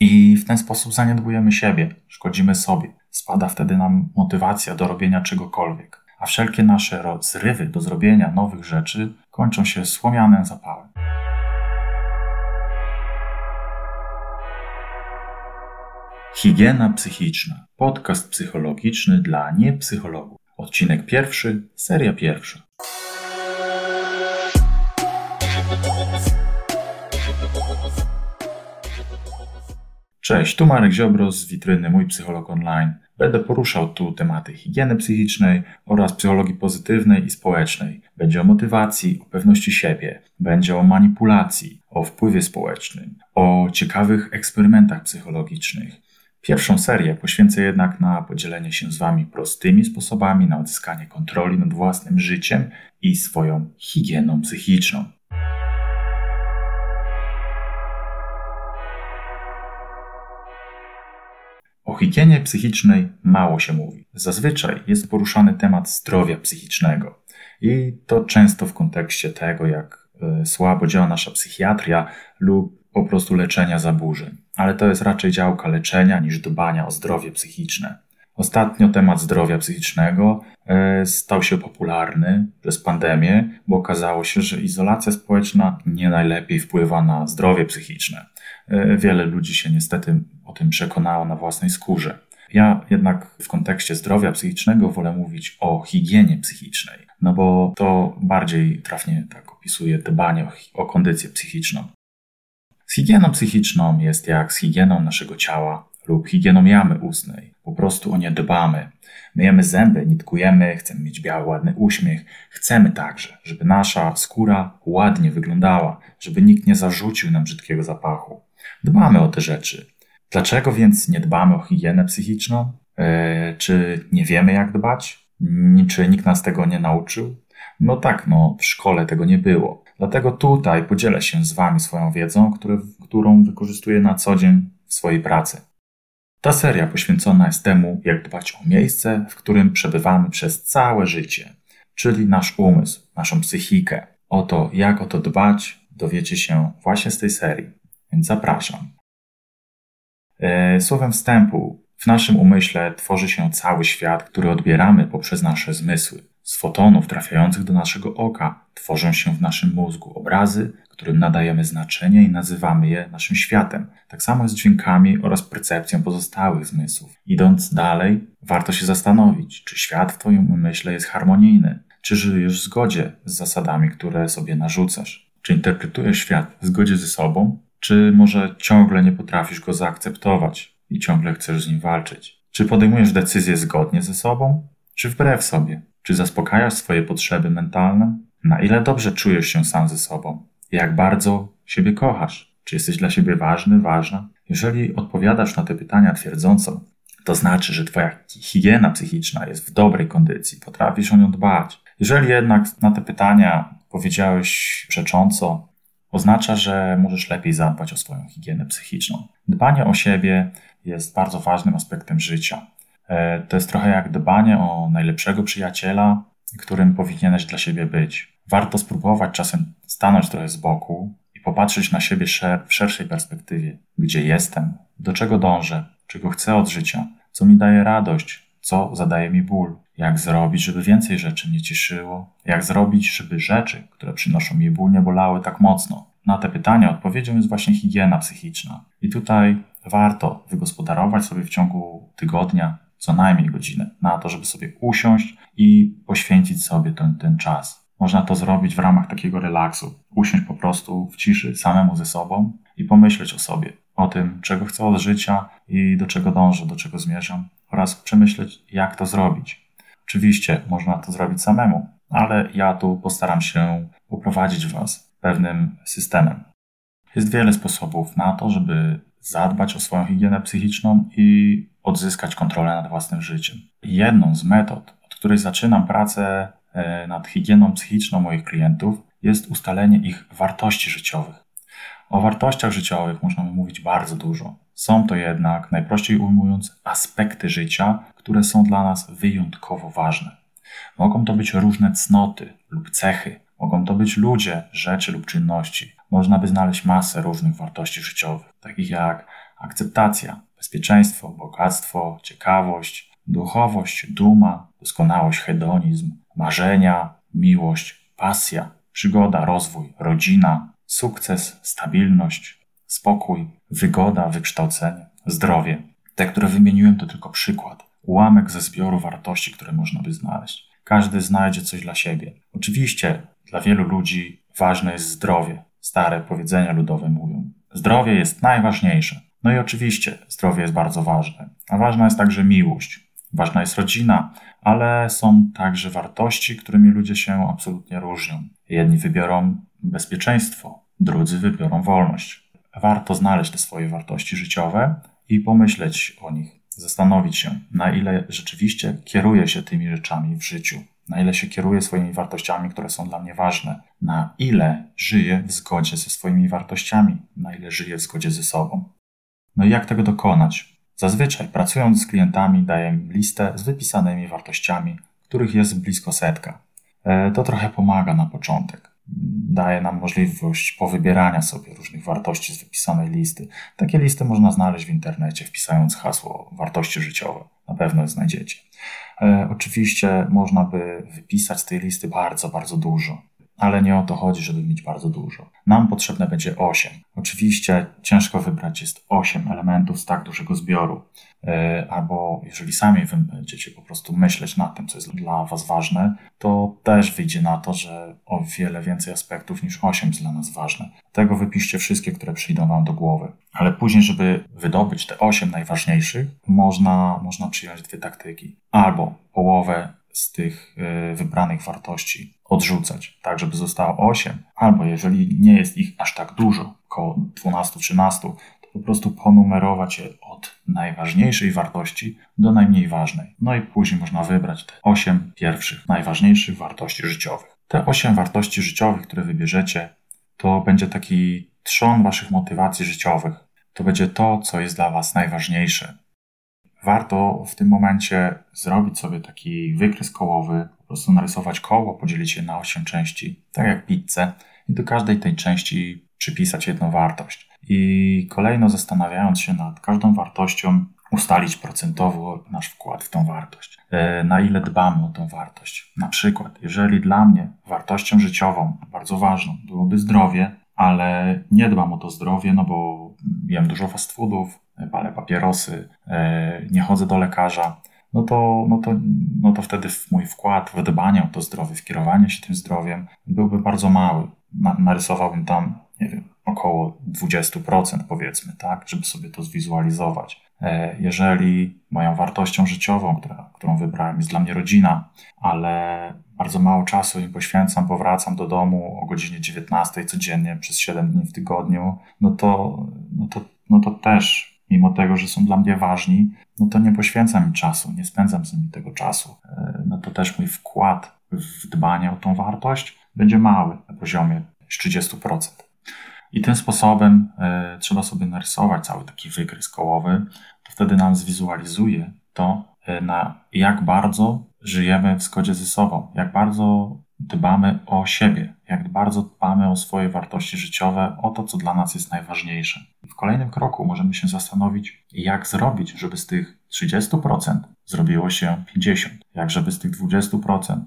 I w ten sposób zaniedbujemy siebie, szkodzimy sobie. Spada wtedy nam motywacja do robienia czegokolwiek. A wszelkie nasze zrywy do zrobienia nowych rzeczy kończą się słomianym zapałem. Higiena psychiczna. Podcast psychologiczny dla niepsychologów. Odcinek pierwszy, seria pierwsza. Cześć, tu Marek Ziobro z witryny Mój Psycholog Online. Będę poruszał tu tematy higieny psychicznej oraz psychologii pozytywnej i społecznej. Będzie o motywacji, o pewności siebie, będzie o manipulacji, o wpływie społecznym, o ciekawych eksperymentach psychologicznych. Pierwszą serię poświęcę jednak na podzielenie się z Wami prostymi sposobami na odzyskanie kontroli nad własnym życiem i swoją higieną psychiczną. O higienie psychicznej mało się mówi. Zazwyczaj jest poruszany temat zdrowia psychicznego. I to często w kontekście tego, jak e, słabo działa nasza psychiatria lub po prostu leczenia zaburzeń. Ale to jest raczej działka leczenia niż dbania o zdrowie psychiczne. Ostatnio temat zdrowia psychicznego e, stał się popularny przez pandemię, bo okazało się, że izolacja społeczna nie najlepiej wpływa na zdrowie psychiczne. E, wiele ludzi się niestety o tym przekonało na własnej skórze. Ja jednak w kontekście zdrowia psychicznego wolę mówić o higienie psychicznej, no bo to bardziej trafnie tak opisuje dbanie o, o kondycję psychiczną. Z higieną psychiczną jest jak z higieną naszego ciała lub higieną jamy ustnej. Po prostu o nie dbamy. Myjemy zęby, nitkujemy, chcemy mieć biały, ładny uśmiech. Chcemy także, żeby nasza skóra ładnie wyglądała, żeby nikt nie zarzucił nam brzydkiego zapachu. Dbamy o te rzeczy. Dlaczego więc nie dbamy o higienę psychiczną? Eee, czy nie wiemy, jak dbać? Czy nikt nas tego nie nauczył? No tak, no w szkole tego nie było. Dlatego tutaj podzielę się z Wami swoją wiedzą, który, którą wykorzystuję na co dzień w swojej pracy. Ta seria poświęcona jest temu, jak dbać o miejsce, w którym przebywamy przez całe życie, czyli nasz umysł, naszą psychikę. O to, jak o to dbać, dowiecie się właśnie z tej serii, więc zapraszam. E, słowem wstępu, w naszym umyśle tworzy się cały świat, który odbieramy poprzez nasze zmysły. Z fotonów trafiających do naszego oka tworzą się w naszym mózgu obrazy, którym nadajemy znaczenie i nazywamy je naszym światem. Tak samo jest z dźwiękami oraz percepcją pozostałych zmysłów. Idąc dalej, warto się zastanowić, czy świat w Twoim umyśle jest harmonijny, czy żyjesz w zgodzie z zasadami, które sobie narzucasz. Czy interpretujesz świat w zgodzie ze sobą, czy może ciągle nie potrafisz go zaakceptować i ciągle chcesz z nim walczyć? Czy podejmujesz decyzje zgodnie ze sobą, czy wbrew sobie? Czy zaspokajasz swoje potrzeby mentalne? Na ile dobrze czujesz się sam ze sobą? Jak bardzo siebie kochasz? Czy jesteś dla siebie ważny, ważna? Jeżeli odpowiadasz na te pytania twierdząco, to znaczy, że Twoja higiena psychiczna jest w dobrej kondycji, potrafisz o nią dbać. Jeżeli jednak na te pytania powiedziałeś przecząco, oznacza, że możesz lepiej zadbać o swoją higienę psychiczną. Dbanie o siebie jest bardzo ważnym aspektem życia. E, to jest trochę jak dbanie o najlepszego przyjaciela, którym powinieneś dla siebie być. Warto spróbować czasem stanąć trochę z boku i popatrzeć na siebie w szerszej perspektywie. Gdzie jestem, do czego dążę, czego chcę od życia, co mi daje radość, co zadaje mi ból, jak zrobić, żeby więcej rzeczy mnie cieszyło, jak zrobić, żeby rzeczy, które przynoszą mi ból, nie bolały tak mocno. Na te pytania odpowiedzią jest właśnie higiena psychiczna. I tutaj warto wygospodarować sobie w ciągu tygodnia co najmniej godzinę na to, żeby sobie usiąść i poświęcić sobie ten, ten czas. Można to zrobić w ramach takiego relaksu. Usiąść po prostu w ciszy samemu ze sobą i pomyśleć o sobie, o tym, czego chcę od życia i do czego dążę, do czego zmierzam, oraz przemyśleć, jak to zrobić. Oczywiście można to zrobić samemu, ale ja tu postaram się poprowadzić Was pewnym systemem. Jest wiele sposobów na to, żeby zadbać o swoją higienę psychiczną i odzyskać kontrolę nad własnym życiem. Jedną z metod, od której zaczynam pracę nad higieną psychiczną moich klientów, jest ustalenie ich wartości życiowych. O wartościach życiowych można mówić bardzo dużo. Są to jednak, najprościej ujmując, aspekty życia, które są dla nas wyjątkowo ważne. Mogą to być różne cnoty lub cechy, mogą to być ludzie, rzeczy lub czynności. Można by znaleźć masę różnych wartości życiowych, takich jak akceptacja, bezpieczeństwo, bogactwo, ciekawość, duchowość, duma, doskonałość, hedonizm, marzenia, miłość, pasja, przygoda, rozwój, rodzina, sukces, stabilność, spokój, wygoda, wykształcenie, zdrowie. Te, które wymieniłem, to tylko przykład, ułamek ze zbioru wartości, które można by znaleźć. Każdy znajdzie coś dla siebie. Oczywiście dla wielu ludzi ważne jest zdrowie. Stare powiedzenia ludowe mówią. Zdrowie jest najważniejsze. No i oczywiście zdrowie jest bardzo ważne, a ważna jest także miłość. Ważna jest rodzina, ale są także wartości, którymi ludzie się absolutnie różnią. Jedni wybiorą bezpieczeństwo, drudzy wybiorą wolność. Warto znaleźć te swoje wartości życiowe i pomyśleć o nich, zastanowić się, na ile rzeczywiście kieruję się tymi rzeczami w życiu, na ile się kieruję swoimi wartościami, które są dla mnie ważne, na ile żyję w zgodzie ze swoimi wartościami, na ile żyję w zgodzie ze sobą. No i jak tego dokonać? Zazwyczaj pracując z klientami daję listę z wypisanymi wartościami, których jest blisko setka. E, to trochę pomaga na początek. Daje nam możliwość powybierania sobie różnych wartości z wypisanej listy. Takie listy można znaleźć w internecie, wpisując hasło wartości życiowe. Na pewno je znajdziecie. E, oczywiście można by wypisać z tej listy bardzo, bardzo dużo ale nie o to chodzi, żeby mieć bardzo dużo. Nam potrzebne będzie 8. Oczywiście ciężko wybrać jest 8 elementów z tak dużego zbioru, e, albo jeżeli sami wy będziecie po prostu myśleć nad tym, co jest dla Was ważne, to też wyjdzie na to, że o wiele więcej aspektów niż 8 jest dla nas ważne. Tego wypiszcie wszystkie, które przyjdą Wam do głowy. Ale później, żeby wydobyć te 8 najważniejszych, można, można przyjąć dwie taktyki. Albo połowę z tych e, wybranych wartości odrzucać, tak żeby zostało 8, albo jeżeli nie jest ich aż tak dużo, około 12-13, to po prostu ponumerować je od najważniejszej wartości do najmniej ważnej. No i później można wybrać te 8 pierwszych najważniejszych wartości życiowych. Te 8 wartości życiowych, które wybierzecie, to będzie taki trzon waszych motywacji życiowych. To będzie to, co jest dla was najważniejsze warto w tym momencie zrobić sobie taki wykres kołowy, po prostu narysować koło, podzielić je na 8 części, tak jak pizzę, i do każdej tej części przypisać jedną wartość. I kolejno zastanawiając się nad każdą wartością, ustalić procentowo nasz wkład w tą wartość. E, na ile dbamy o tą wartość. Na przykład, jeżeli dla mnie wartością życiową, bardzo ważną, byłoby zdrowie, ale nie dbam o to zdrowie, no bo jem dużo fast foodów, palę papierosy, e, nie chodzę do lekarza, no to, no to, no to wtedy mój wkład w dbanie o to zdrowie, w kierowanie się tym zdrowiem byłby bardzo mały. narysowałbym tam, nie wiem, około 20% powiedzmy, tak, żeby sobie to zwizualizować. E, jeżeli moją wartością życiową, która, którą wybrałem, jest dla mnie rodzina, ale bardzo mało czasu im poświęcam, powracam do domu o godzinie 19 codziennie przez 7 dni w tygodniu, no to, no to, no to też mimo tego, że są dla mnie ważni, no to nie poświęcam im czasu, nie spędzam z nimi tego czasu. E, no to też mój wkład w dbanie o tą wartość będzie mały, na poziomie 30%. I tym sposobem y, trzeba sobie narysować cały taki wykres kołowy, to wtedy nam zwizualizuje to, y, na jak bardzo żyjemy w zgodzie ze sobą, jak bardzo dbamy o siebie, jak bardzo dbamy o swoje wartości życiowe, o to, co dla nas jest najważniejsze. W kolejnym kroku możemy się zastanowić, jak zrobić, żeby z tych 30% zrobiło się 50%, jak żeby z tych 20%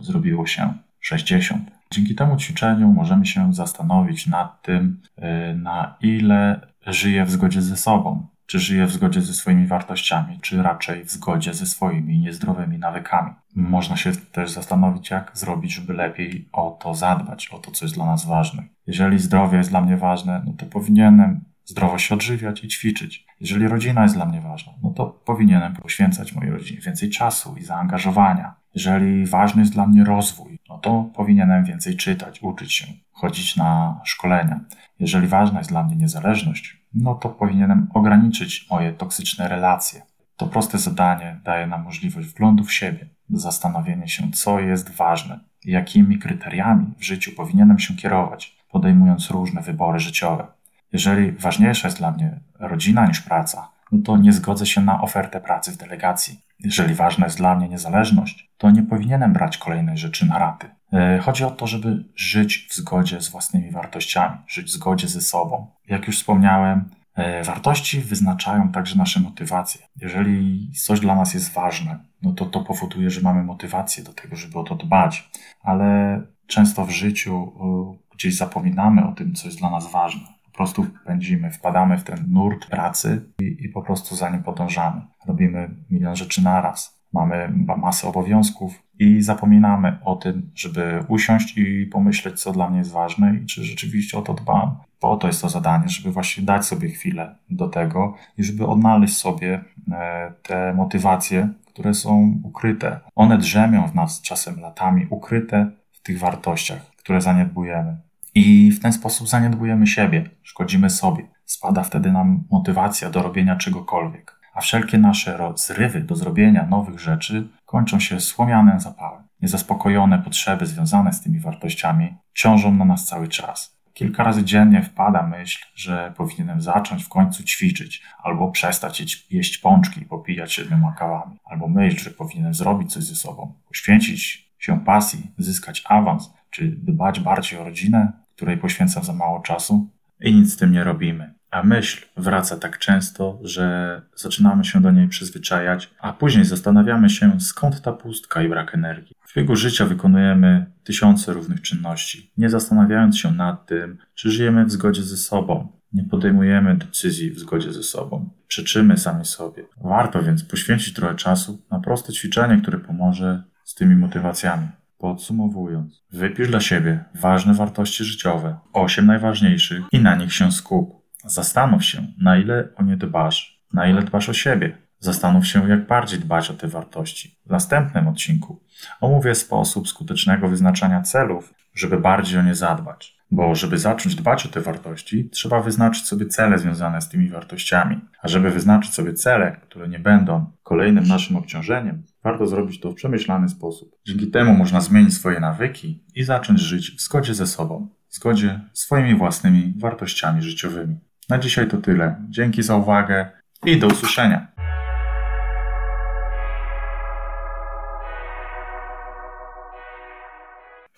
zrobiło się 60%. Dzięki temu ćwiczeniu możemy się zastanowić nad tym, y, na ile żyję w zgodzie ze sobą, czy żyje w zgodzie ze swoimi wartościami, czy raczej w zgodzie ze swoimi niezdrowymi nawykami. Można się też zastanowić, jak zrobić, żeby lepiej o to zadbać, o to, co jest dla nas ważne. Jeżeli zdrowie jest dla mnie ważne, no to powinienem zdrowo się odżywiać i ćwiczyć. Jeżeli rodzina jest dla mnie ważna, no to powinienem poświęcać mojej rodzinie więcej czasu i zaangażowania. Jeżeli ważny jest dla mnie rozwój, no to powinienem więcej czytać, uczyć się, chodzić na szkolenia. Jeżeli ważna jest dla mnie niezależność, no to powinienem ograniczyć moje toksyczne relacje. To proste zadanie daje nam możliwość wglądu w siebie, zastanowienia się, co jest ważne, jakimi kryteriami w życiu powinienem się kierować, podejmując różne wybory życiowe. Jeżeli ważniejsza jest dla mnie rodzina niż praca, no to nie zgodzę się na ofertę pracy w delegacji. Jeżeli ważna jest dla mnie niezależność, to nie powinienem brać kolejnej rzeczy na raty. E, chodzi o to, żeby żyć w zgodzie z własnymi wartościami, żyć w zgodzie ze sobą. Jak już wspomniałem, E, wartości wyznaczają także nasze motywacje. Jeżeli coś dla nas jest ważne, no to to powoduje, że mamy motywację do tego, żeby o to dbać, ale często w życiu e, gdzieś zapominamy o tym, co jest dla nas ważne. Po prostu pędzimy, wpadamy w ten nurt pracy i, i po prostu za nim podążamy. Robimy milion rzeczy naraz. Mamy masę obowiązków i zapominamy o tym, żeby usiąść i pomyśleć, co dla mnie jest ważne i czy rzeczywiście o to dbam. Po to jest to zadanie, żeby właśnie dać sobie chwilę do tego i żeby odnaleźć sobie e, te motywacje, które są ukryte. One drzemią w nas czasem latami, ukryte w tych wartościach, które zaniedbujemy. I w ten sposób zaniedbujemy siebie, szkodzimy sobie. Spada wtedy nam motywacja do robienia czegokolwiek. A wszelkie nasze zrywy do zrobienia nowych rzeczy kończą się słomianym zapałem. Niezaspokojone potrzeby związane z tymi wartościami ciążą na nas cały czas. Kilka razy dziennie wpada myśl, że powinienem zacząć w końcu ćwiczyć, albo przestać jeść pączki i popijać siedmioma kawami, albo myśl, że powinienem zrobić coś ze sobą, poświęcić się pasji, zyskać awans, czy dbać bardziej o rodzinę, której poświęcam za mało czasu i nic z tym nie robimy. A myśl wraca tak często, że zaczynamy się do niej przyzwyczajać, a później zastanawiamy się, skąd ta pustka i brak energii. W biegu życia wykonujemy tysiące różnych czynności, nie zastanawiając się nad tym, czy żyjemy w zgodzie ze sobą. Nie podejmujemy decyzji w zgodzie ze sobą. Przeczymy sami sobie. Warto więc poświęcić trochę czasu na proste ćwiczenie, które pomoże z tymi motywacjami. Podsumowując, wypisz dla siebie ważne wartości życiowe, osiem najważniejszych i na nich się skup. Zastanów się, na ile o nie dbasz, na ile dbasz o siebie. Zastanów się, jak bardziej dbać o te wartości. W następnym odcinku omówię sposób skutecznego wyznaczania celów, żeby bardziej o nie zadbać. Bo żeby zacząć dbać o te wartości, trzeba wyznaczyć sobie cele związane z tymi wartościami. A żeby wyznaczyć sobie cele, które nie będą kolejnym naszym obciążeniem, warto zrobić to w przemyślany sposób. Dzięki temu można zmienić swoje nawyki i zacząć żyć w zgodzie ze sobą, w zgodzie z swoimi własnymi wartościami życiowymi. Na dzisiaj to tyle. Dzięki za uwagę i do usłyszenia.